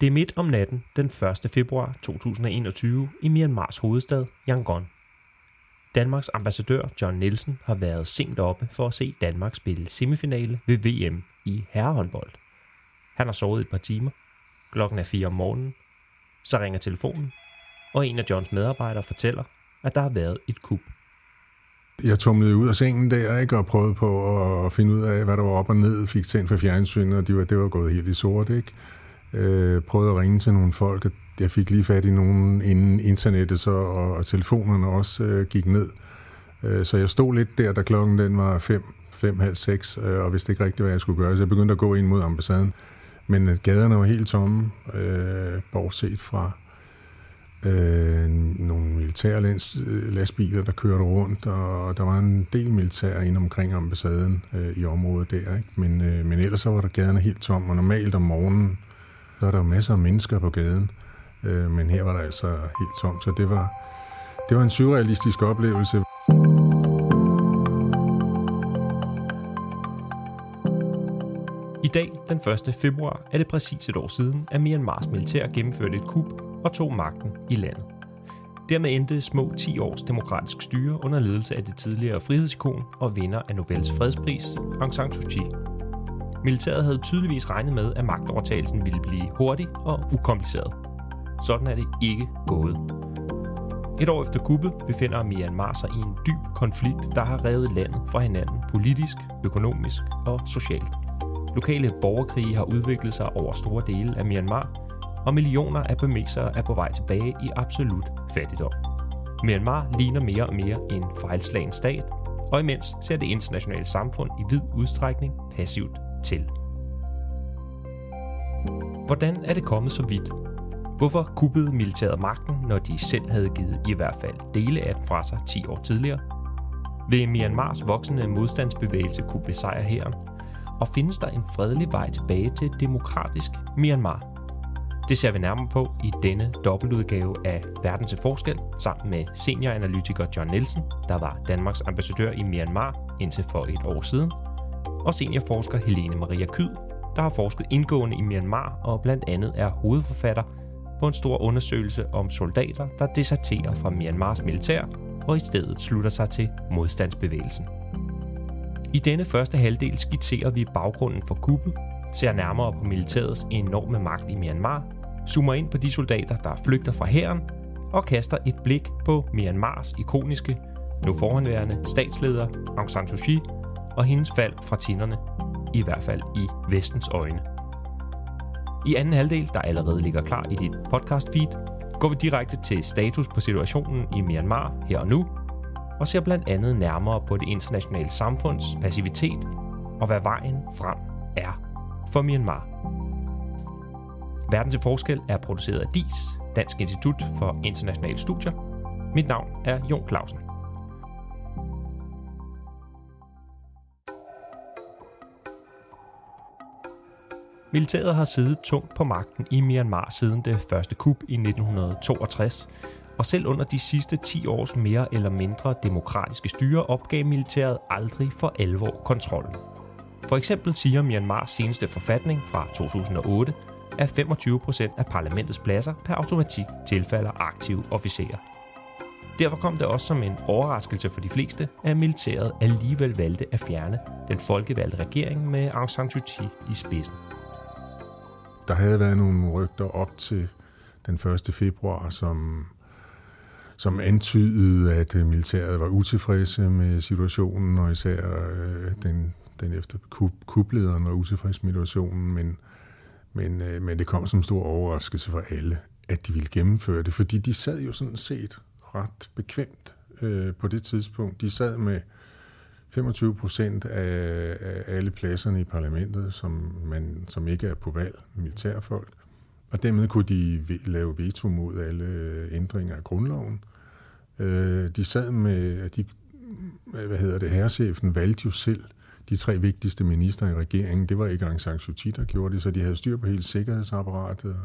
Det er midt om natten den 1. februar 2021 i Myanmars hovedstad Yangon. Danmarks ambassadør John Nielsen har været sent oppe for at se Danmark spille semifinale ved VM i herrehåndbold. Han har sovet et par timer. Klokken er 4 om morgenen. Så ringer telefonen, og en af Johns medarbejdere fortæller, at der har været et kup. Jeg tumlede ud af sengen der, ikke, og prøvede på at finde ud af, hvad der var op og ned. Fik tændt for fjernsynet, og det var, det var gået helt i sort. Ikke? Øh, prøvede at ringe til nogle folk, og jeg fik lige fat i nogen inden internettet så, og, og telefonerne også øh, gik ned. Øh, så jeg stod lidt der, da klokken den var fem, fem, halv seks, øh, og vidste ikke rigtigt, hvad jeg skulle gøre. Så jeg begyndte at gå ind mod ambassaden. Men øh, gaderne var helt tomme, øh, bortset fra øh, nogle militære øh, lastbiler, der kørte rundt, og der var en del militær ind omkring ambassaden øh, i området der. Ikke? Men, øh, men ellers så var der gaderne helt tomme, og normalt om morgenen, så er der jo masser af mennesker på gaden, øh, men her var der altså helt tomt, så det var, det var en surrealistisk oplevelse. I dag, den 1. februar, er det præcis et år siden, at Myanmars militær gennemførte et kup og tog magten i landet. Dermed endte små 10 års demokratisk styre under ledelse af det tidligere frihedsikon og vinder af Nobels fredspris, Aung San Suu Kyi. Militæret havde tydeligvis regnet med, at magtovertagelsen ville blive hurtig og ukompliceret. Sådan er det ikke gået. Et år efter kuppet befinder Myanmar sig i en dyb konflikt, der har revet landet fra hinanden politisk, økonomisk og socialt. Lokale borgerkrige har udviklet sig over store dele af Myanmar, og millioner af burmesere er på vej tilbage i absolut fattigdom. Myanmar ligner mere og mere en fejlslagen stat, og imens ser det internationale samfund i vid udstrækning passivt til. Hvordan er det kommet så vidt? Hvorfor kuppede militæret magten, når de selv havde givet i hvert fald dele af den fra sig 10 år tidligere? Vil Myanmars voksende modstandsbevægelse kunne besejre hæren? Og findes der en fredelig vej tilbage til demokratisk Myanmar? Det ser vi nærmere på i denne dobbeltudgave af Verden til Forskel, sammen med senioranalytiker John Nielsen, der var Danmarks ambassadør i Myanmar indtil for et år siden, og seniorforsker Helene Maria Kyd, der har forsket indgående i Myanmar og blandt andet er hovedforfatter på en stor undersøgelse om soldater, der deserterer fra Myanmars militær og i stedet slutter sig til modstandsbevægelsen. I denne første halvdel skitserer vi baggrunden for kuppet, ser nærmere på militærets enorme magt i Myanmar zoomer ind på de soldater, der flygter fra hæren, og kaster et blik på Myanmars ikoniske, nu forhåndværende statsleder Aung San Suu Kyi og hendes fald fra tinderne, i hvert fald i vestens øjne. I anden halvdel, der allerede ligger klar i dit podcast feed, går vi direkte til status på situationen i Myanmar her og nu, og ser blandt andet nærmere på det internationale samfunds passivitet og hvad vejen frem er for Myanmar. Verden til forskel er produceret af DIS, Dansk Institut for Internationale Studier. Mit navn er Jon Clausen. Militæret har siddet tungt på magten i Myanmar siden det første kup i 1962, og selv under de sidste 10 års mere eller mindre demokratiske styre opgav militæret aldrig for alvor kontrollen. For eksempel siger Myanmars seneste forfatning fra 2008, at 25% af parlamentets pladser per automatik tilfalder aktive officerer. Derfor kom det også som en overraskelse for de fleste, at militæret alligevel valgte at fjerne den folkevalgte regering med Aung San Suu Kyi i spidsen. Der havde været nogle rygter op til den 1. februar, som, som antydede, at øh, militæret var utilfredse med situationen, og især øh, den, den efter kublederen var utilfreds med situationen, men men, øh, men det kom som en stor overraskelse for alle, at de ville gennemføre det, fordi de sad jo sådan set ret bekvemt øh, på det tidspunkt. De sad med 25 procent af, af alle pladserne i parlamentet, som, man, som ikke er på valg, militærfolk. Og dermed kunne de lave veto mod alle ændringer af grundloven. Øh, de sad med, de, hvad hedder det, herrechefen valgte jo selv de tre vigtigste minister i regeringen, det var ikke Aung San Suu Kyi, der gjorde det, så de havde styr på hele sikkerhedsapparatet,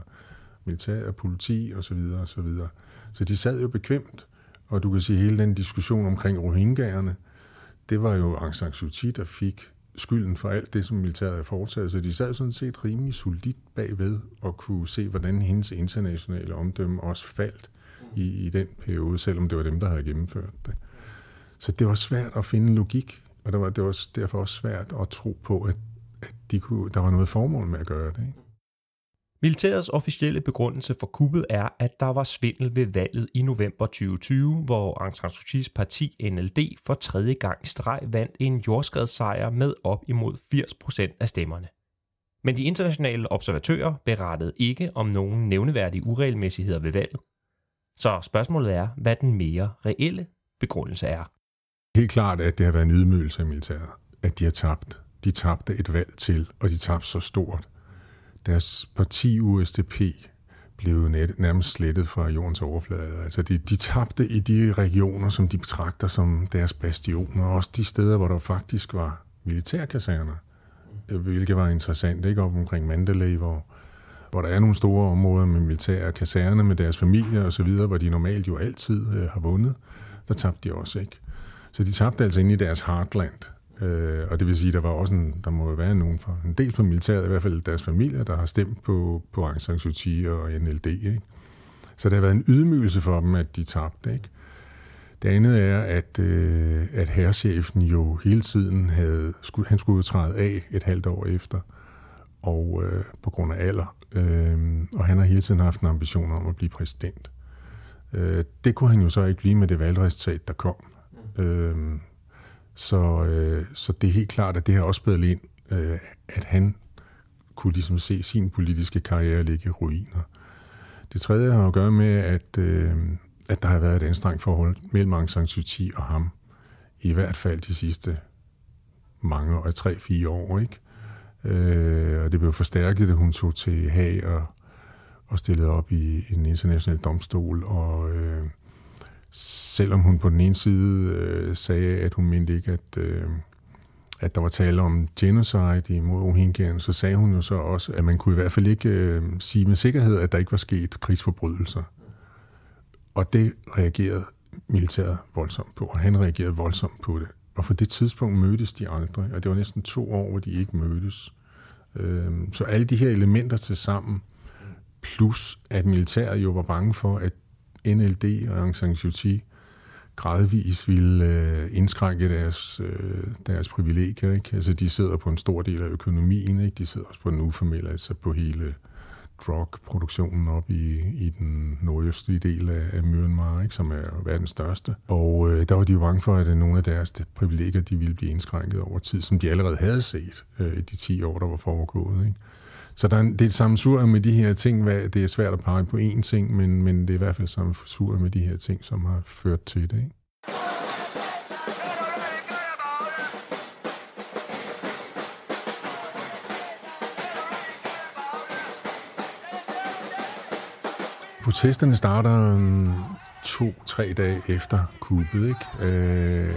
militær og politi osv. Så, videre, og så, videre. så de sad jo bekvemt, og du kan sige, hele den diskussion omkring rohingyaerne, det var jo Aung San Suu Kyi, der fik skylden for alt det, som militæret havde foretaget. Så de sad sådan set rimelig solidt bagved og kunne se, hvordan hendes internationale omdømme også faldt i, i den periode, selvom det var dem, der havde gennemført det. Så det var svært at finde logik, og det var, det var derfor også svært at tro på, at, at de kunne, der var noget formål med at gøre det. Ikke? Militærets officielle begrundelse for kuppet er, at der var svindel ved valget i november 2020, hvor Aung San Suu Kyis parti NLD for tredje gang i streg vandt en jordskredssejr med op imod 80% af stemmerne. Men de internationale observatører berettede ikke om nogen nævneværdige uregelmæssigheder ved valget. Så spørgsmålet er, hvad den mere reelle begrundelse er. Helt klart, at det har været en ydmygelse af militæret, at de har tabt. De tabte et valg til, og de tabte så stort, deres parti USDP blev net, nærmest slettet fra jordens overflade. Altså de, de tabte i de regioner, som de betragter som deres bastioner, også de steder, hvor der faktisk var militærkaserner, øh, hvilket var interessant, ikke? Op omkring Mandalay, hvor, hvor der er nogle store områder med militære kaserner med deres familier og så videre, hvor de normalt jo altid øh, har vundet, der tabte de også, ikke? Så de tabte altså ind i deres heartland. Øh, og det vil sige, der var også en, der må være nogen for, en del fra militæret, i hvert fald deres familier, der har stemt på, på Aung San Suu Kyi og NLD. Ikke? Så det har været en ydmygelse for dem, at de tabte. Ikke? Det andet er, at, øh, at herrechefen jo hele tiden havde, skulle, han skulle træde af et halvt år efter, og øh, på grund af alder. Øh, og han har hele tiden haft en ambition om at blive præsident. Øh, det kunne han jo så ikke blive med det valgresultat, der kom. Øh, så, øh, så det er helt klart, at det har også spillet ind, øh, at han kunne ligesom se sin politiske karriere ligge i ruiner. Det tredje har at gøre med, at, øh, at der har været et anstrengt forhold mellem Aung San Suu Kyi og ham. I hvert fald de sidste mange år, tre-fire år, ikke? Øh, og det blev forstærket, da hun tog til Haag og, og stillede op i, i en international domstol, og øh, selvom hun på den ene side øh, sagde, at hun mente ikke, at, øh, at der var tale om genocide imod Rohingyaerne, så sagde hun jo så også, at man kunne i hvert fald ikke øh, sige med sikkerhed, at der ikke var sket krigsforbrydelser. Og det reagerede militæret voldsomt på, og han reagerede voldsomt på det. Og for det tidspunkt mødtes de aldrig, og det var næsten to år, hvor de ikke mødtes. Øh, så alle de her elementer til sammen, plus at militæret jo var bange for, at NLD og Aung San Suu Kyi gradvist ville øh, indskrænke deres, øh, deres privilegier. Ikke? Altså, de sidder på en stor del af økonomien, ikke? de sidder også på den uformelle, altså på hele drug-produktionen op i, i den nordøstlige del af, af Myanmar, ikke? som er verdens største. Og øh, der var de jo bange for, at nogle af deres privilegier de ville blive indskrænket over tid, som de allerede havde set øh, i de 10 år, der var foregået. Ikke? Så der er, det er et sammensur med de her ting. Hvad, det er svært at pege på én ting, men, men det er i hvert fald sammensur med de her ting, som har ført til det. Ikke? Protesterne starter to-tre dage efter kuppet, ikke? Øh,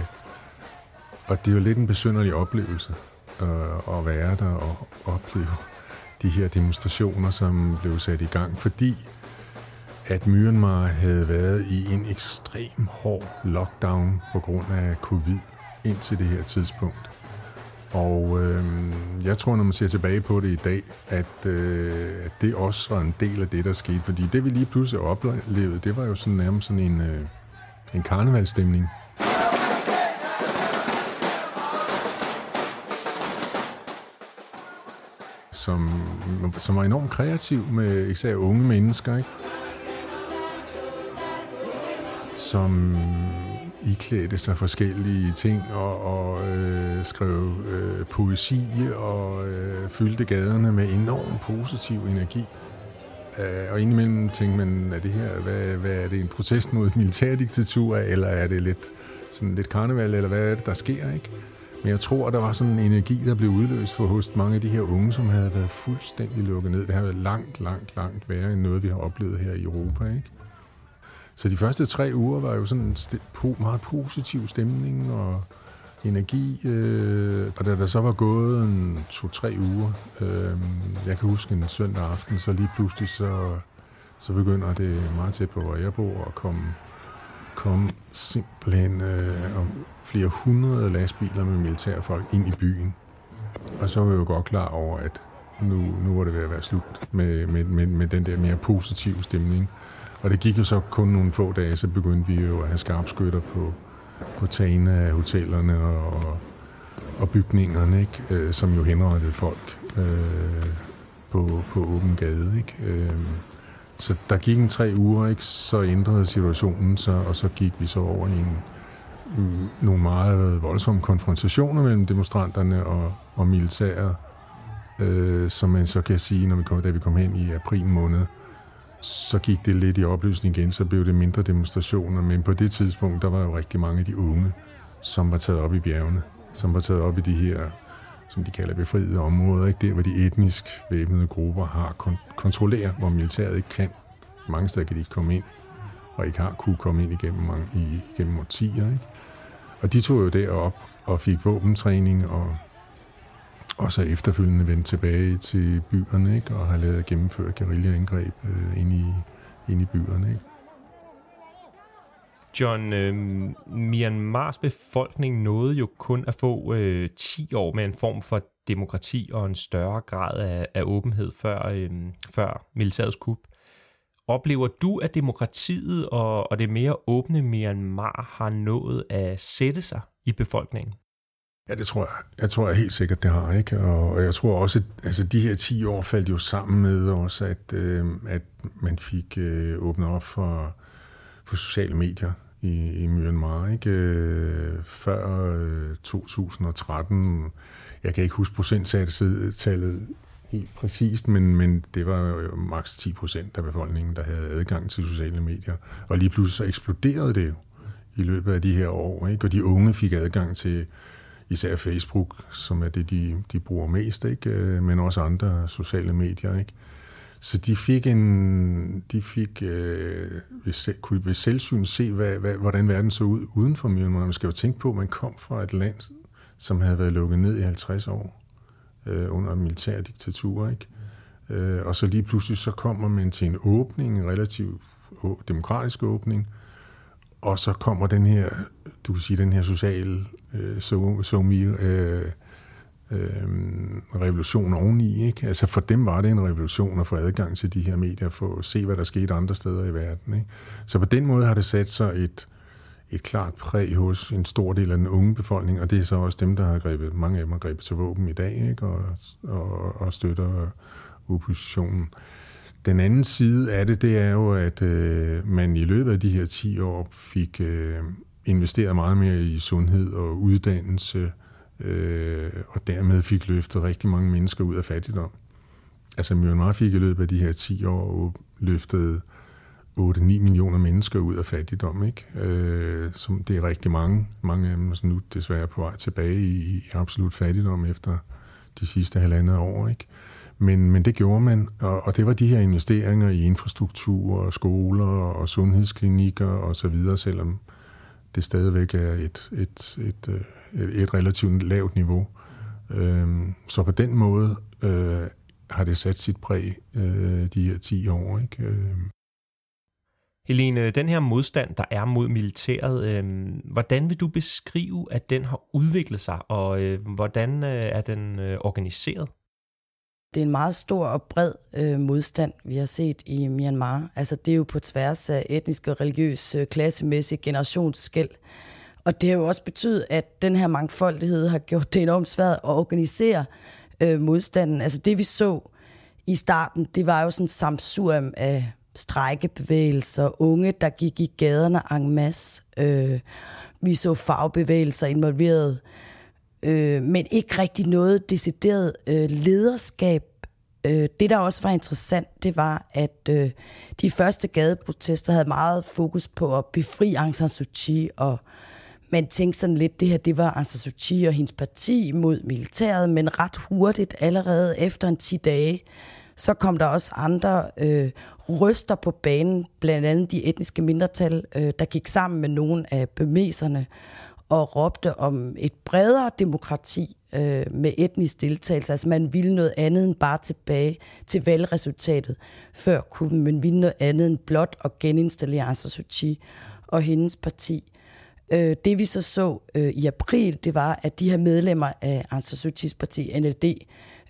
og det er jo lidt en besynderlig oplevelse øh, at være der og opleve de her demonstrationer, som blev sat i gang, fordi at Myanmar havde været i en ekstrem hård lockdown på grund af covid indtil det her tidspunkt. Og øh, jeg tror, når man ser tilbage på det i dag, at, øh, at det også var en del af det, der skete. Fordi det, vi lige pludselig oplevede, det var jo sådan nærmest sådan en, øh, en karnevalstemning. Som, som var enormt kreativ med især unge mennesker, ikke? som iklædte sig forskellige ting og, og øh, skrev øh, poesi og øh, fyldte gaderne med enorm positiv energi. Øh, og indimellem tænkte man, er det her, hvad, hvad er det, en protest mod militærdiktatur, eller er det lidt, sådan lidt karneval, eller hvad er det, der sker, ikke? Men jeg tror, der var sådan en energi, der blev udløst for hos mange af de her unge, som havde været fuldstændig lukket ned. Det har været langt, langt, langt værre end noget, vi har oplevet her i Europa. Ikke? Så de første tre uger var jo sådan en st- meget positiv stemning og energi. Øh, og da der så var gået en to-tre uger, øh, jeg kan huske en søndag aften, så lige pludselig så, så begynder det meget tæt på, hvor jeg bor, at komme kom simpelthen øh, om flere hundrede lastbiler med militærfolk ind i byen. Og så var jeg jo godt klar over, at nu, nu var det ved at være slut med, med, med, med den der mere positive stemning. Og det gik jo så kun nogle få dage, så begyndte vi jo at have skarpskytter på, på tagene af hotellerne og, og bygningerne, ikke? Øh, som jo henrettede folk øh, på, på åben gade. Ikke? Øh, så der gik en tre uger, ikke? så ændrede situationen sig, og så gik vi så over i en, øh, nogle meget voldsomme konfrontationer mellem demonstranterne og, og militæret, øh, som man så kan sige, når vi kom, da vi kom hen i april måned, så gik det lidt i opløsning igen, så blev det mindre demonstrationer, men på det tidspunkt, der var jo rigtig mange af de unge, som var taget op i bjergene, som var taget op i de her, som de kalder befriede områder, ikke? der hvor de etnisk væbnede grupper har kon- kontrolleret, hvor militæret ikke kan. Mange steder kan de ikke komme ind, og ikke har kunne komme ind igennem, mange, i, igennem årtier. Ikke? Og de tog jo derop og fik våbentræning og og så efterfølgende vendt tilbage til byerne, ikke? og har lavet gennemført guerillaangreb øh, ind, i, ind i byerne. Ikke? John, øh, Myanmars befolkning nåede jo kun at få øh, 10 år med en form for demokrati og en større grad af, af åbenhed før, øh, før militærets kup. Oplever du, at demokratiet og, og det mere åbne Myanmar har nået at sætte sig i befolkningen? Ja, det tror jeg. Jeg tror jeg helt sikkert, det har. ikke. Og jeg tror også, at altså, de her 10 år faldt jo sammen med også, at, øh, at man fik øh, åbnet op for, på sociale medier i, i Myanmar. Ikke? Øh, før øh, 2013, jeg kan ikke huske procenttallet helt præcist, men, men det var jo maks 10 procent af befolkningen, der havde adgang til sociale medier. Og lige pludselig så eksploderede det jo i løbet af de her år. Ikke? Og de unge fik adgang til især Facebook, som er det, de, de bruger mest, ikke? Øh, men også andre sociale medier. Ikke? Så de fik en, de fik øh, ved, kunne ved selvsyn se, hvad, hvad, hvordan verden så ud uden for Myanmar. Man skal jo tænke på, at man kom fra et land, som havde været lukket ned i 50 år øh, under militær diktatur. Ikke? Øh, og så lige pludselig så kommer man til en åbning, en relativt demokratisk åbning, og så kommer den her, du kan sige, den her sociale øh, so, so me, øh, øh, revolution oveni. Ikke? Altså for dem var det en revolution at få adgang til de her medier, for at se, hvad der skete andre steder i verden. Ikke? Så på den måde har det sat sig et, et klart præg hos en stor del af den unge befolkning, og det er så også dem, der har grebet, mange af dem har grebet til våben i dag, ikke? Og, og, og støtter oppositionen. Den anden side af det, det er jo, at øh, man i løbet af de her 10 år fik øh, investeret meget mere i sundhed og uddannelse, øh, øh, og dermed fik løftet rigtig mange mennesker ud af fattigdom. Altså Myanmar fik i løbet af de her 10 år løftet 8-9 millioner mennesker ud af fattigdom. Ikke? Øh, som det er rigtig mange. Mange af dem er nu desværre på vej tilbage i, i absolut fattigdom efter de sidste halvandet år. Ikke? Men, men det gjorde man, og, og det var de her investeringer i infrastruktur, og skoler og sundhedsklinikker og så videre, selvom det stadigvæk er et, et, et, et, et relativt lavt niveau. Øhm, så på den måde øh, har det sat sit præg øh, de her 10 år. Ikke? Øhm. Helene, den her modstand, der er mod militæret, øh, hvordan vil du beskrive, at den har udviklet sig, og øh, hvordan øh, er den øh, organiseret? Det er en meget stor og bred øh, modstand, vi har set i Myanmar. Altså det er jo på tværs af etnisk og religiøs, øh, klassemæssig generationsskæld. Og det har jo også betydet, at den her mangfoldighed har gjort det enormt svært at organisere øh, modstanden. Altså det vi så i starten, det var jo sådan en samsurium af strækkebevægelser, unge, der gik i gaderne en masse. Øh, vi så fagbevægelser involveret øh, men ikke rigtig noget decideret øh, lederskab. Øh, det, der også var interessant, det var, at øh, de første gadeprotester havde meget fokus på at befri Aung San Suu Kyi, og man tænkte sådan lidt, det her det var Aung San Suu Kyi og hendes parti mod militæret, men ret hurtigt, allerede efter en 10 dage, så kom der også andre øh, ryster på banen, blandt andet de etniske mindretal, øh, der gik sammen med nogle af bemeserne, og råbte om et bredere demokrati øh, med etnisk deltagelse. Altså man ville noget andet end bare tilbage til valgresultatet før kuppen, men ville noget andet end blot at geninstallere Aung San Suu Kyi og hendes parti. Øh, det vi så så øh, i april, det var, at de her medlemmer af Aung San parti, NLD,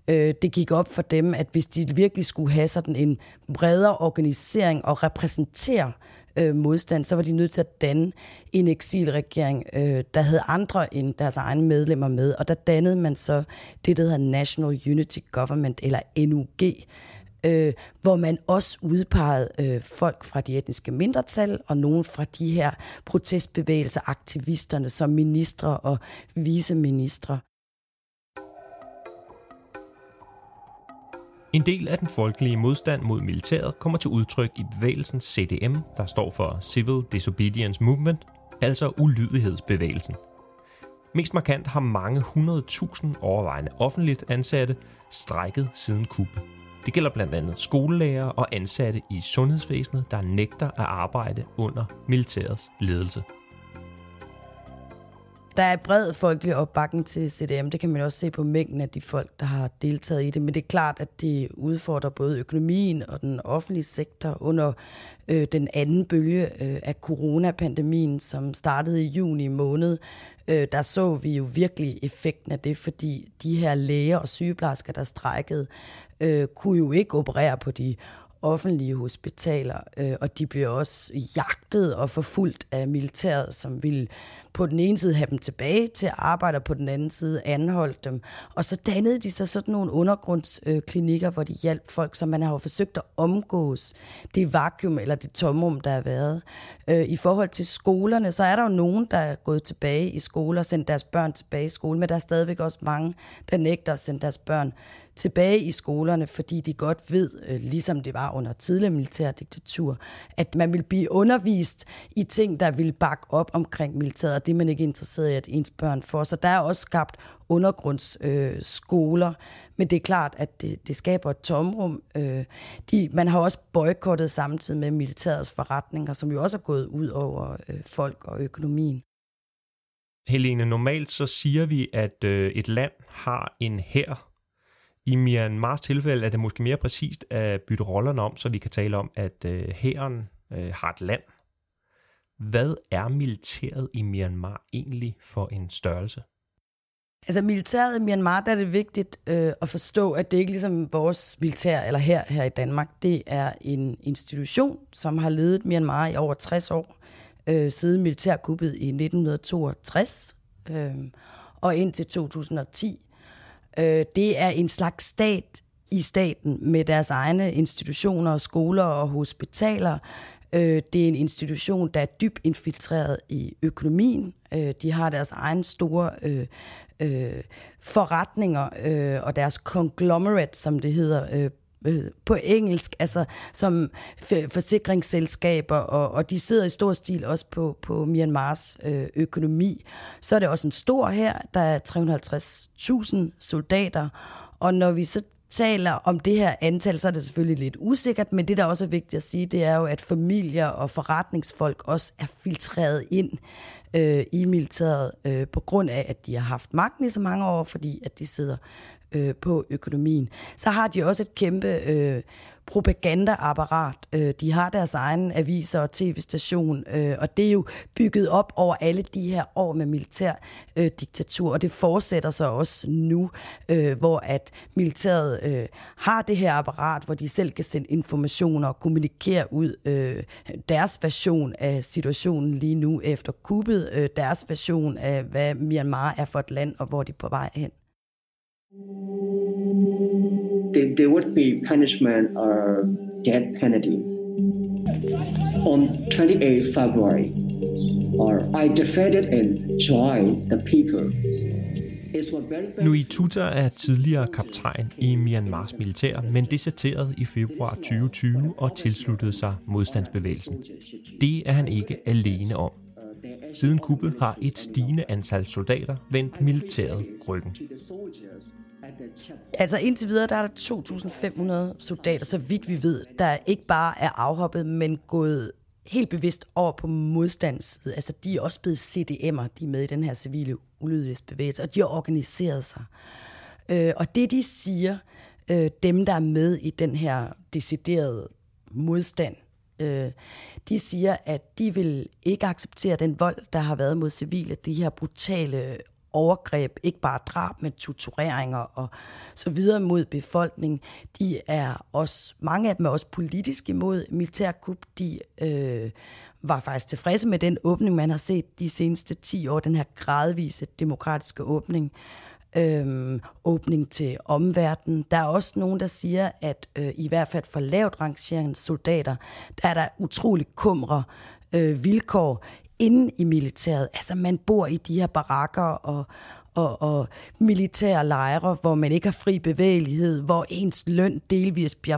øh, det gik op for dem, at hvis de virkelig skulle have sådan en bredere organisering og repræsentere øh, modstand, så var de nødt til at danne en eksilregering, øh, der havde andre end deres egne medlemmer med. Og der dannede man så det, der hedder National Unity Government, eller NUG, øh, hvor man også udpegede øh, folk fra de etniske mindretal og nogle fra de her protestbevægelser, aktivisterne som ministre og viceministre. En del af den folkelige modstand mod militæret kommer til udtryk i bevægelsen CDM, der står for Civil Disobedience Movement, altså ulydighedsbevægelsen. Mest markant har mange 100.000 overvejende offentligt ansatte strækket siden kuppet. Det gælder blandt andet skolelærer og ansatte i sundhedsvæsenet, der nægter at arbejde under militærets ledelse. Der er bred folkelig opbakning til CDM. Det kan man også se på mængden af de folk, der har deltaget i det. Men det er klart, at det udfordrer både økonomien og den offentlige sektor under øh, den anden bølge øh, af coronapandemien, som startede i juni måned. Øh, der så vi jo virkelig effekten af det, fordi de her læger og sygeplejersker, der strækkede, øh, kunne jo ikke operere på de offentlige hospitaler, øh, og de blev også jagtet og forfulgt af militæret, som ville på den ene side have dem tilbage til at arbejde, og på den anden side anholdt dem. Og så dannede de sig sådan nogle undergrundsklinikker, hvor de hjalp folk, som man har jo forsøgt at omgås det vakuum eller det tomrum, der har været. Øh, I forhold til skolerne, så er der jo nogen, der er gået tilbage i skole og sendt deres børn tilbage i skole, men der er stadigvæk også mange, der nægter at sende deres børn tilbage i skolerne, fordi de godt ved, øh, ligesom det var under tidligere militærdiktatur, at man vil blive undervist i ting, der vil bakke op omkring militæret, og det er man ikke interesseret i, at ens børn får. Så der er også skabt undergrundsskoler, øh, men det er klart, at det, det skaber et tomrum. Øh, de, man har også boykottet samtidig med militærets forretninger, som jo også er gået ud over øh, folk og økonomien. Helene, normalt så siger vi, at øh, et land har en hær, i Myanmars tilfælde er det måske mere præcist at bytte rollerne om, så vi kan tale om, at øh, hæren øh, har et land. Hvad er militæret i Myanmar egentlig for en størrelse? Altså militæret i Myanmar, der er det vigtigt øh, at forstå, at det ikke ligesom vores militær eller her her i Danmark. Det er en institution, som har ledet Myanmar i over 60 år, øh, siden militærkuppet i 1962 øh, og indtil 2010. Øh, det er en slags stat i staten med deres egne institutioner, skoler og hospitaler. Øh, det er en institution, der er dybt infiltreret i økonomien. Øh, de har deres egne store øh, øh, forretninger øh, og deres conglomerate, som det hedder øh, øh på engelsk, altså som forsikringsselskaber, og, og de sidder i stor stil også på, på Myanmars øh, økonomi. Så er det også en stor her, der er 350.000 soldater, og når vi så taler om det her antal, så er det selvfølgelig lidt usikkert, men det, der også er vigtigt at sige, det er jo, at familier og forretningsfolk også er filtreret ind øh, i militæret øh, på grund af, at de har haft magten i så mange år, fordi at de sidder øh, på økonomien. Så har de også et kæmpe øh, propagandaapparat. Øh, de har deres egen aviser og tv-station, øh, og det er jo bygget op over alle de her år med militær øh, diktatur, og det fortsætter så også nu, øh, hvor at militæret øh, har det her apparat, hvor de selv kan sende informationer og kommunikere ud øh, deres version af situationen lige nu efter kuppet, øh, deres version af, hvad Myanmar er for et land, og hvor de er på vej hen there, there would be punishment or death penalty. On 28 February, or I defeated and joined the people. Louis Tuta er tidligere kaptajn i Myanmars militær, men deserteret i februar 2020 og tilsluttede sig modstandsbevægelsen. Det er han ikke alene om. Siden kuppet har et stigende antal soldater vendt militæret ryggen. Altså indtil videre, der er der 2.500 soldater, så vidt vi ved, der ikke bare er afhoppet, men gået helt bevidst over på modstandssiden. Altså de er også blevet CDM'er, de er med i den her civile ulydighedsbevægelse, og de har organiseret sig. Øh, og det de siger, øh, dem der er med i den her deciderede modstand Øh, de siger, at de vil ikke acceptere den vold, der har været mod civile, de her brutale overgreb, ikke bare drab, men tortureringer og så videre mod befolkningen. De er også, mange af dem er også politisk imod militærkup. De øh, var faktisk tilfredse med den åbning, man har set de seneste 10 år, den her gradvise demokratiske åbning øhm, åbning til omverdenen. Der er også nogen, der siger, at øh, i hvert fald for lavt rangerende soldater, der er der utrolig kumre øh, vilkår inde i militæret. Altså man bor i de her barakker og, og, og militære lejre, hvor man ikke har fri bevægelighed, hvor ens løn delvis bliver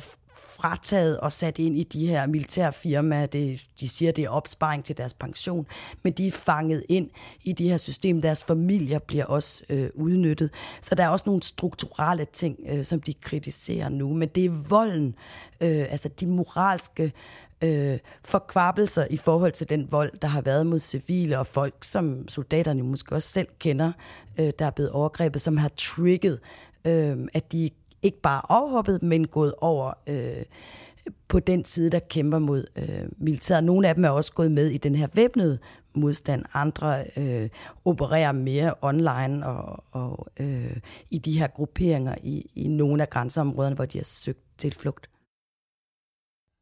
frataget og sat ind i de her militære firmaer. Det, de siger, det er opsparing til deres pension, men de er fanget ind i de her system. Deres familier bliver også øh, udnyttet. Så der er også nogle strukturelle ting, øh, som de kritiserer nu. Men det er volden, øh, altså de moralske øh, forkvabelser i forhold til den vold, der har været mod civile og folk, som soldaterne måske også selv kender, øh, der er blevet overgrebet, som har trigget, øh, at de ikke bare afhoppet, men gået over øh, på den side, der kæmper mod øh, militæret. Nogle af dem er også gået med i den her væbnede modstand. Andre øh, opererer mere online og, og øh, i de her grupperinger i, i nogle af grænseområderne, hvor de har søgt tilflugt.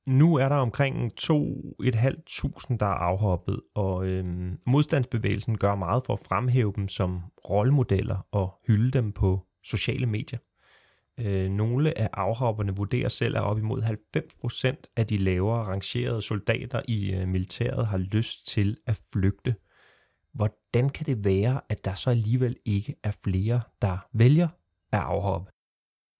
Nu er der omkring 2.500, der er afhoppet, og øhm, modstandsbevægelsen gør meget for at fremhæve dem som rollemodeller og hylde dem på sociale medier. Øh, nogle af afhopperne vurderer selv, at op imod 90% af de lavere rangerede soldater i øh, militæret har lyst til at flygte. Hvordan kan det være, at der så alligevel ikke er flere, der vælger at afhoppe?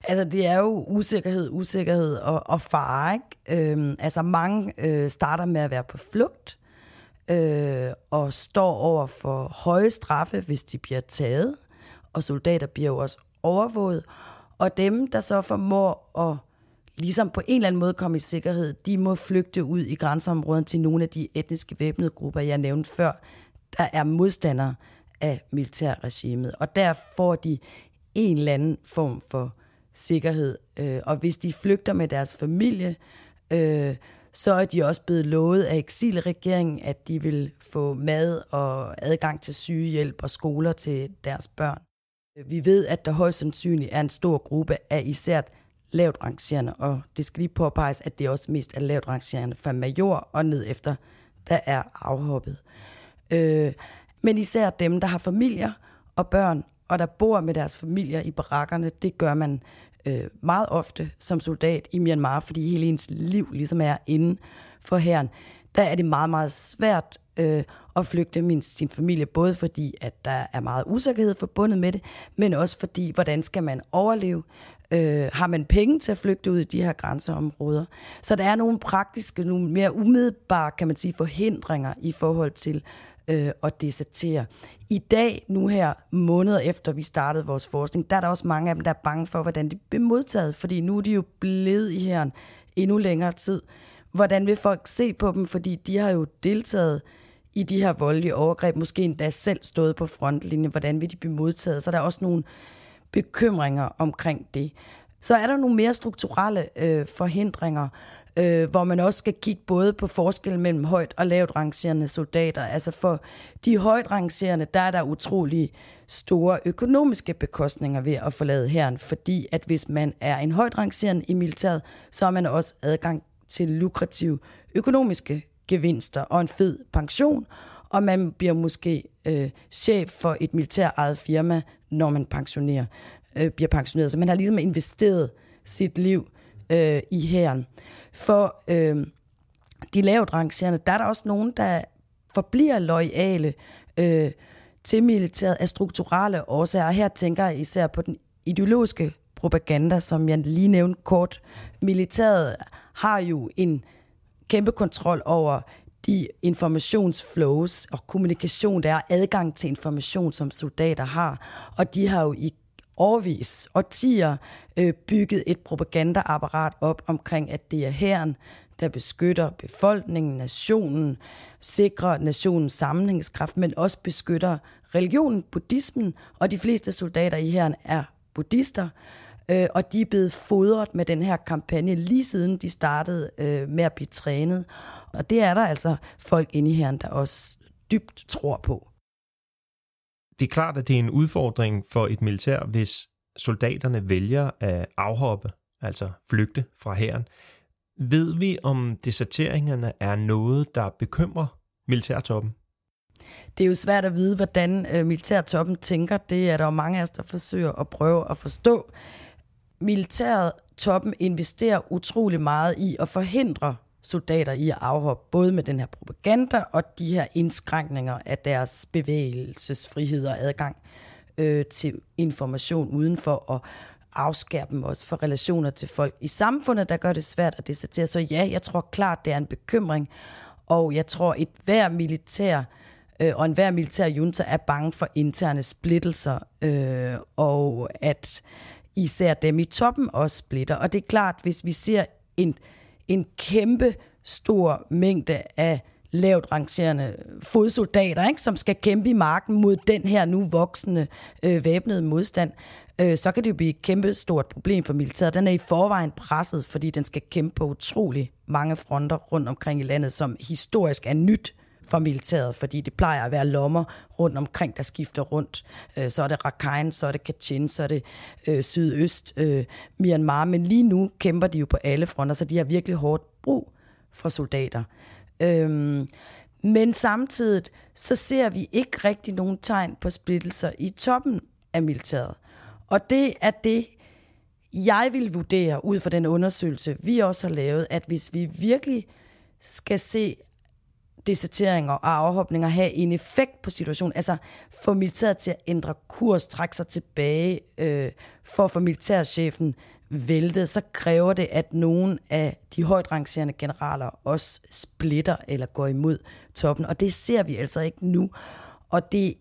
Altså, det er jo usikkerhed, usikkerhed og, og fare, ikke? Øhm, altså, mange øh, starter med at være på flugt øh, og står over for høje straffe, hvis de bliver taget. Og soldater bliver jo også overvåget. Og dem, der så formår at ligesom på en eller anden måde komme i sikkerhed, de må flygte ud i grænseområdet til nogle af de etniske væbnede grupper, jeg nævnte før, der er modstandere af militærregimet. Og der får de en eller anden form for sikkerhed. Øh, og hvis de flygter med deres familie, øh, så er de også blevet lovet af eksilregeringen, at de vil få mad og adgang til sygehjælp og skoler til deres børn. Vi ved, at der højst sandsynligt er en stor gruppe af især lavt rangerende, og det skal lige påpeges, at det også mest er lavt rangerende fra major og ned efter, der er afhoppet. Øh, men især dem, der har familier og børn, og der bor med deres familier i barakkerne, det gør man øh, meget ofte som soldat i Myanmar, fordi hele ens liv ligesom er inden for herren. Der er det meget, meget svært øh, at flygte min, sin familie, både fordi, at der er meget usikkerhed forbundet med det, men også fordi, hvordan skal man overleve? Øh, har man penge til at flygte ud i de her grænseområder? Så der er nogle praktiske, nogle mere umiddelbare, kan man sige, forhindringer i forhold til øh, at desertere. I dag, nu her, måneder efter vi startede vores forskning, der er der også mange af dem, der er bange for, hvordan de bliver modtaget, fordi nu er de jo blevet i her endnu længere tid. Hvordan vil folk se på dem, fordi de har jo deltaget i de her voldelige overgreb, måske endda selv stået på frontlinjen, hvordan vil de blive modtaget? Så der er også nogle bekymringer omkring det. Så er der nogle mere strukturelle øh, forhindringer, øh, hvor man også skal kigge både på forskellen mellem højt og lavt rangerende soldater. Altså for de højt rangerende, der er der utrolig store økonomiske bekostninger ved at forlade herren, fordi at hvis man er en højt rangerende i militæret, så har man også adgang til lukrative økonomiske gevinster og en fed pension, og man bliver måske øh, chef for et militær eget firma, når man pensionerer, øh, bliver pensioneret. Så man har ligesom investeret sit liv øh, i hæren. For øh, de lavt rangerende, der er der også nogen, der forbliver lojale øh, til militæret af strukturelle årsager. Her tænker jeg især på den ideologiske propaganda, som jeg lige nævnte kort. Militæret har jo en kæmpe kontrol over de informationsflows og kommunikation, der er adgang til information, som soldater har. Og de har jo i årvis, årtier, øh, bygget et propagandaapparat op omkring, at det er herren, der beskytter befolkningen, nationen, sikrer nationens sammenhængskraft, men også beskytter religionen, buddhismen, og de fleste soldater i herren er buddhister øh, og de er blevet fodret med den her kampagne lige siden de startede øh, med at blive trænet. Og det er der altså folk inde i her, der også dybt tror på. Det er klart, at det er en udfordring for et militær, hvis soldaterne vælger at afhoppe, altså flygte fra hæren. Ved vi, om deserteringerne er noget, der bekymrer militærtoppen? Det er jo svært at vide, hvordan øh, militærtoppen tænker. Det er der jo mange af os, der forsøger at prøve at forstå militæret, toppen, investerer utrolig meget i at forhindre soldater i at afhoppe, både med den her propaganda og de her indskrænkninger af deres bevægelsesfrihed og adgang øh, til information udenfor og afskære dem også for relationer til folk i samfundet, der gør det svært at desertere. Så ja, jeg tror klart, det er en bekymring, og jeg tror, et hver militær øh, og enhver militær junta er bange for interne splittelser, øh, og at især dem i toppen også splitter. Og det er klart, hvis vi ser en, en kæmpe stor mængde af lavt rangerende fodsoldater, ikke, som skal kæmpe i marken mod den her nu voksende øh, væbnede modstand, øh, så kan det jo blive et kæmpe stort problem for militæret. Den er i forvejen presset, fordi den skal kæmpe på utrolig mange fronter rundt omkring i landet, som historisk er nyt for militæret, fordi det plejer at være lommer rundt omkring, der skifter rundt. Øh, så er det Rakhine, så er det Kachin, så er det øh, sydøst øh, Myanmar, men lige nu kæmper de jo på alle fronter, så de har virkelig hårdt brug for soldater. Øhm, men samtidig så ser vi ikke rigtig nogen tegn på splittelser i toppen af militæret. Og det er det, jeg vil vurdere ud fra den undersøgelse, vi også har lavet, at hvis vi virkelig skal se deserteringer og afhopninger have en effekt på situationen, altså få militæret til at ændre kurs, trække sig tilbage, øh, for at få militærchefen væltet, så kræver det, at nogen af de højt rangerende generaler også splitter eller går imod toppen, og det ser vi altså ikke nu. Og det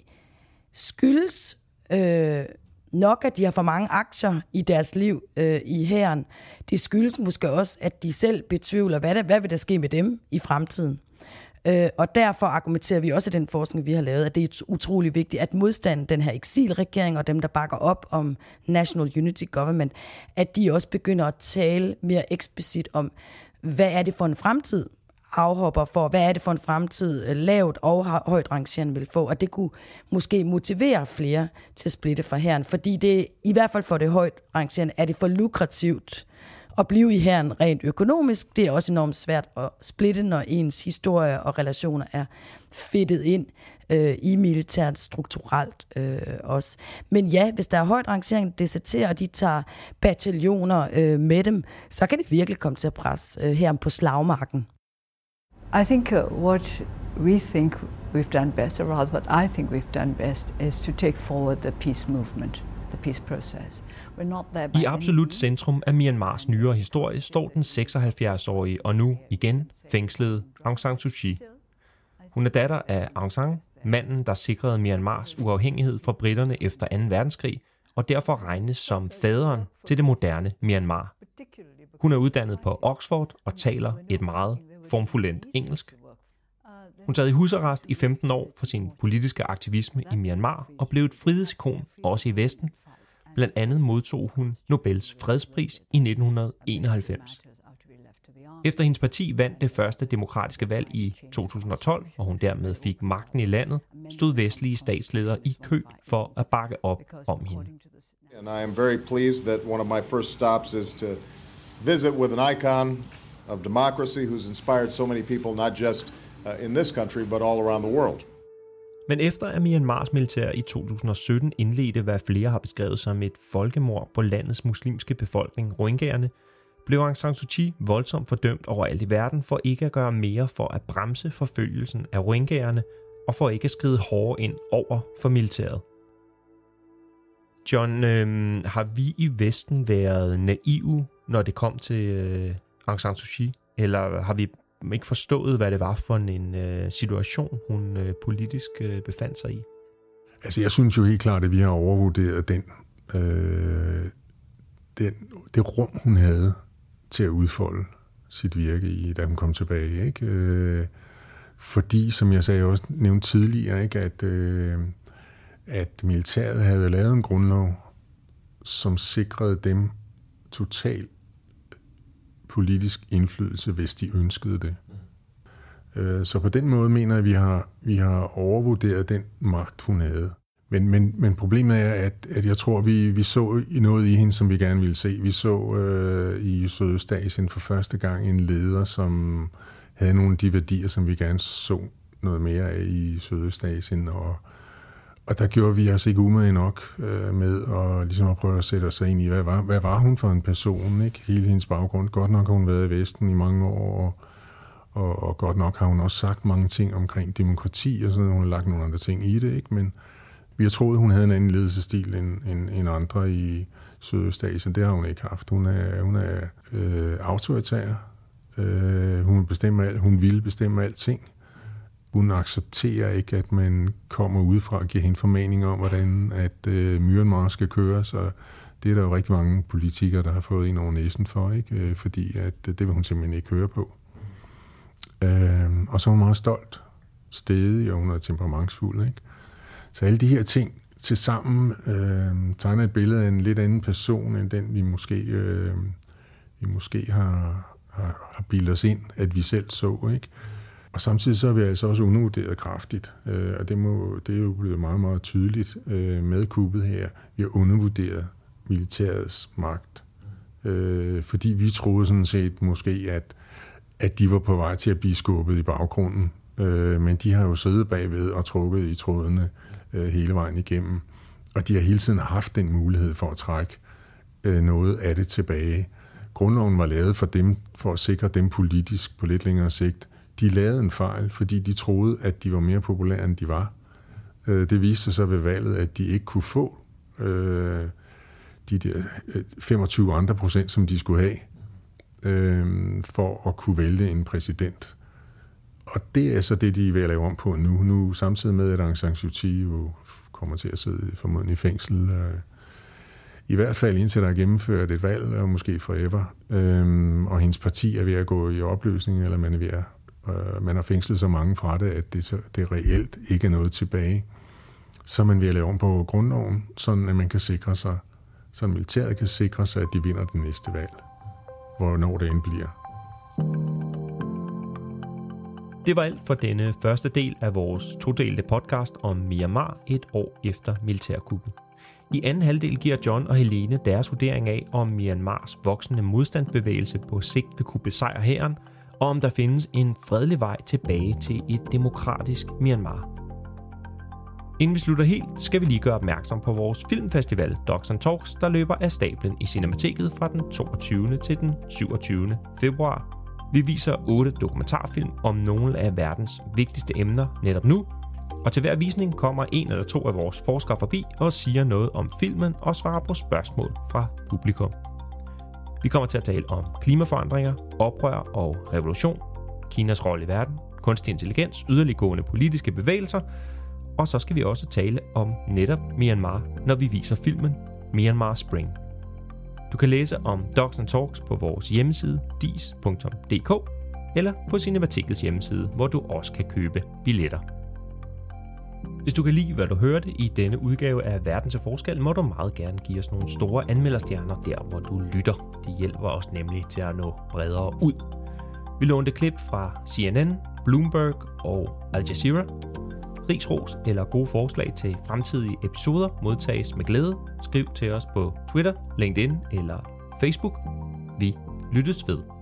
skyldes øh, nok, at de har for mange aktier i deres liv øh, i hæren. Det skyldes måske også, at de selv betvivler, hvad, der, hvad vil der ske med dem i fremtiden. Øh, og derfor argumenterer vi også i den forskning, vi har lavet, at det er utrolig vigtigt, at modstanden, den her eksilregering og dem, der bakker op om National Unity Government, at de også begynder at tale mere eksplicit om, hvad er det for en fremtid, afhopper for, hvad er det for en fremtid, øh, lavt og højt rangerende vil få, og det kunne måske motivere flere til at splitte fra herren, fordi det, i hvert fald for det højt rangerende, er det for lukrativt at blive i herren rent økonomisk. Det er også enormt svært at splitte, når ens historie og relationer er fedtet ind øh, i militært strukturelt øh, også. Men ja, hvis der er højt rangering deserterer, og de tager bataljoner øh, med dem, så kan det virkelig komme til at presse øh, her på slagmarken. I think uh, what we think we've done best, or rather what I think we've done best, is to take forward the peace movement, the peace process. I absolut centrum af Myanmars nyere historie står den 76-årige og nu igen fængslede Aung San Suu Kyi. Hun er datter af Aung San, manden, der sikrede Myanmars uafhængighed fra britterne efter 2. verdenskrig, og derfor regnes som faderen til det moderne Myanmar. Hun er uddannet på Oxford og taler et meget formfuldendt engelsk. Hun sad i husarrest i 15 år for sin politiske aktivisme i Myanmar og blev et frihedsikon også i Vesten, Blandt andet modtog hun Nobels fredspris i 1991. Efter hendes parti vandt det første demokratiske valg i 2012, og hun dermed fik magten i landet, stod vestlige statsledere i kø for at bakke op om hende. And I am very pleased that one of my first stops is to visit with an icon of democracy who's inspired so many people, not just uh, in this country, but all around the world. Men efter at Myanmars militær i 2017 indledte, hvad flere har beskrevet som et folkemord på landets muslimske befolkning, rohingyaerne, blev Aung San Suu Kyi voldsomt fordømt overalt i verden for ikke at gøre mere for at bremse forfølgelsen af rohingyaerne og for ikke at skride hårdere ind over for militæret. John, øh, har vi i Vesten været naive, når det kom til øh, Aung San Suu Kyi? Eller har vi ikke forstået, hvad det var for en øh, situation, hun øh, politisk øh, befandt sig i? Altså, jeg synes jo helt klart, at vi har overvurderet den, øh, den, det rum, hun havde til at udfolde sit virke i, da hun kom tilbage. Ikke? Øh, fordi, som jeg sagde også nævnt tidligere, ikke, at, øh, at militæret havde lavet en grundlov, som sikrede dem total politisk indflydelse, hvis de ønskede det. Øh, så på den måde mener jeg, at vi har, vi har overvurderet den magt, hun havde. Men, men, men problemet er, at, at jeg tror, vi, vi så noget i hende, som vi gerne ville se. Vi så øh, i Sydøstasien for første gang en leder, som havde nogle af de værdier, som vi gerne så noget mere af i Sydøstasien. Og, og der gjorde vi os ikke umage nok øh, med at, ligesom at prøve at sætte os ind i, hvad var, hvad var hun for en person? Ikke? Hele hendes baggrund. Godt nok har hun været i Vesten i mange år, og, og, og godt nok har hun også sagt mange ting omkring demokrati og sådan noget. Hun har lagt nogle andre ting i det, ikke? men vi har troet, hun havde en anden ledelsestil end, end, end andre i Sydøstasien. Det har hun ikke haft. Hun er, hun er øh, autoritær. Øh, hun, bestemmer alt, hun vil bestemme alting. Hun accepterer ikke, at man kommer udefra og giver hende formening om, hvordan at øh, Myanmar skal køre. Så det er der jo rigtig mange politikere, der har fået ind over næsen for, ikke? Øh, fordi at øh, det vil hun simpelthen ikke høre på. Øh, og så er hun meget stolt, stedig, og hun er temperamentsfuld. Ikke? Så alle de her ting til sammen øh, tegner et billede af en lidt anden person, end den vi måske, øh, vi måske har, har, har bildet os ind, at vi selv så. Ikke? Og samtidig så er vi altså også undervurderet kraftigt, øh, og det, må, det er jo blevet meget, meget tydeligt øh, med kuppet her. Vi har undervurderet militærets magt, øh, fordi vi troede sådan set måske, at, at de var på vej til at blive skubbet i baggrunden, øh, men de har jo siddet bagved og trukket i trådene øh, hele vejen igennem. Og de har hele tiden haft den mulighed for at trække øh, noget af det tilbage. Grundloven var lavet for dem, for at sikre dem politisk på lidt længere sigt. De lavede en fejl, fordi de troede, at de var mere populære, end de var. Øh, det viste sig så ved valget, at de ikke kunne få øh, de der øh, 25 andre procent, som de skulle have, øh, for at kunne vælge en præsident. Og det er så det, de er ved at lave om på nu. Nu samtidig med, at Aung San Suu Kyi jo kommer til at sidde formodentlig i fængsel. Øh, I hvert fald indtil der er gennemført et valg, og måske forever. Øhm, og hendes parti er ved at gå i opløsning, eller man er ved at, øh, man har fængslet så mange fra det, at det, det reelt ikke er noget tilbage. Så man vil lave om på grundloven, sådan at man kan sikre sig, så militæret kan sikre sig, at de vinder det næste valg, hvornår det end bliver. Det var alt for denne første del af vores todelte podcast om Myanmar et år efter militærkuppet. I anden halvdel giver John og Helene deres vurdering af, om Myanmars voksende modstandsbevægelse på sigt vil kunne besejre hæren, og om der findes en fredelig vej tilbage til et demokratisk Myanmar. Inden vi slutter helt, skal vi lige gøre opmærksom på vores filmfestival Docs and Talks, der løber af stablen i Cinemateket fra den 22. til den 27. februar vi viser otte dokumentarfilm om nogle af verdens vigtigste emner netop nu, og til hver visning kommer en eller to af vores forskere forbi og siger noget om filmen og svarer på spørgsmål fra publikum. Vi kommer til at tale om klimaforandringer, oprør og revolution, Kinas rolle i verden, kunstig intelligens, yderliggående politiske bevægelser, og så skal vi også tale om netop Myanmar, når vi viser filmen Myanmar Spring du kan læse om Docs and Talks på vores hjemmeside dis.dk eller på Cinematikets hjemmeside, hvor du også kan købe billetter. Hvis du kan lide, hvad du hørte i denne udgave af Verden til Forskel, må du meget gerne give os nogle store anmelderstjerner der, hvor du lytter. Det hjælper os nemlig til at nå bredere ud. Vi lånte klip fra CNN, Bloomberg og Al Jazeera, Rigsros eller gode forslag til fremtidige episoder modtages med glæde. Skriv til os på Twitter, LinkedIn eller Facebook. Vi lyttes ved.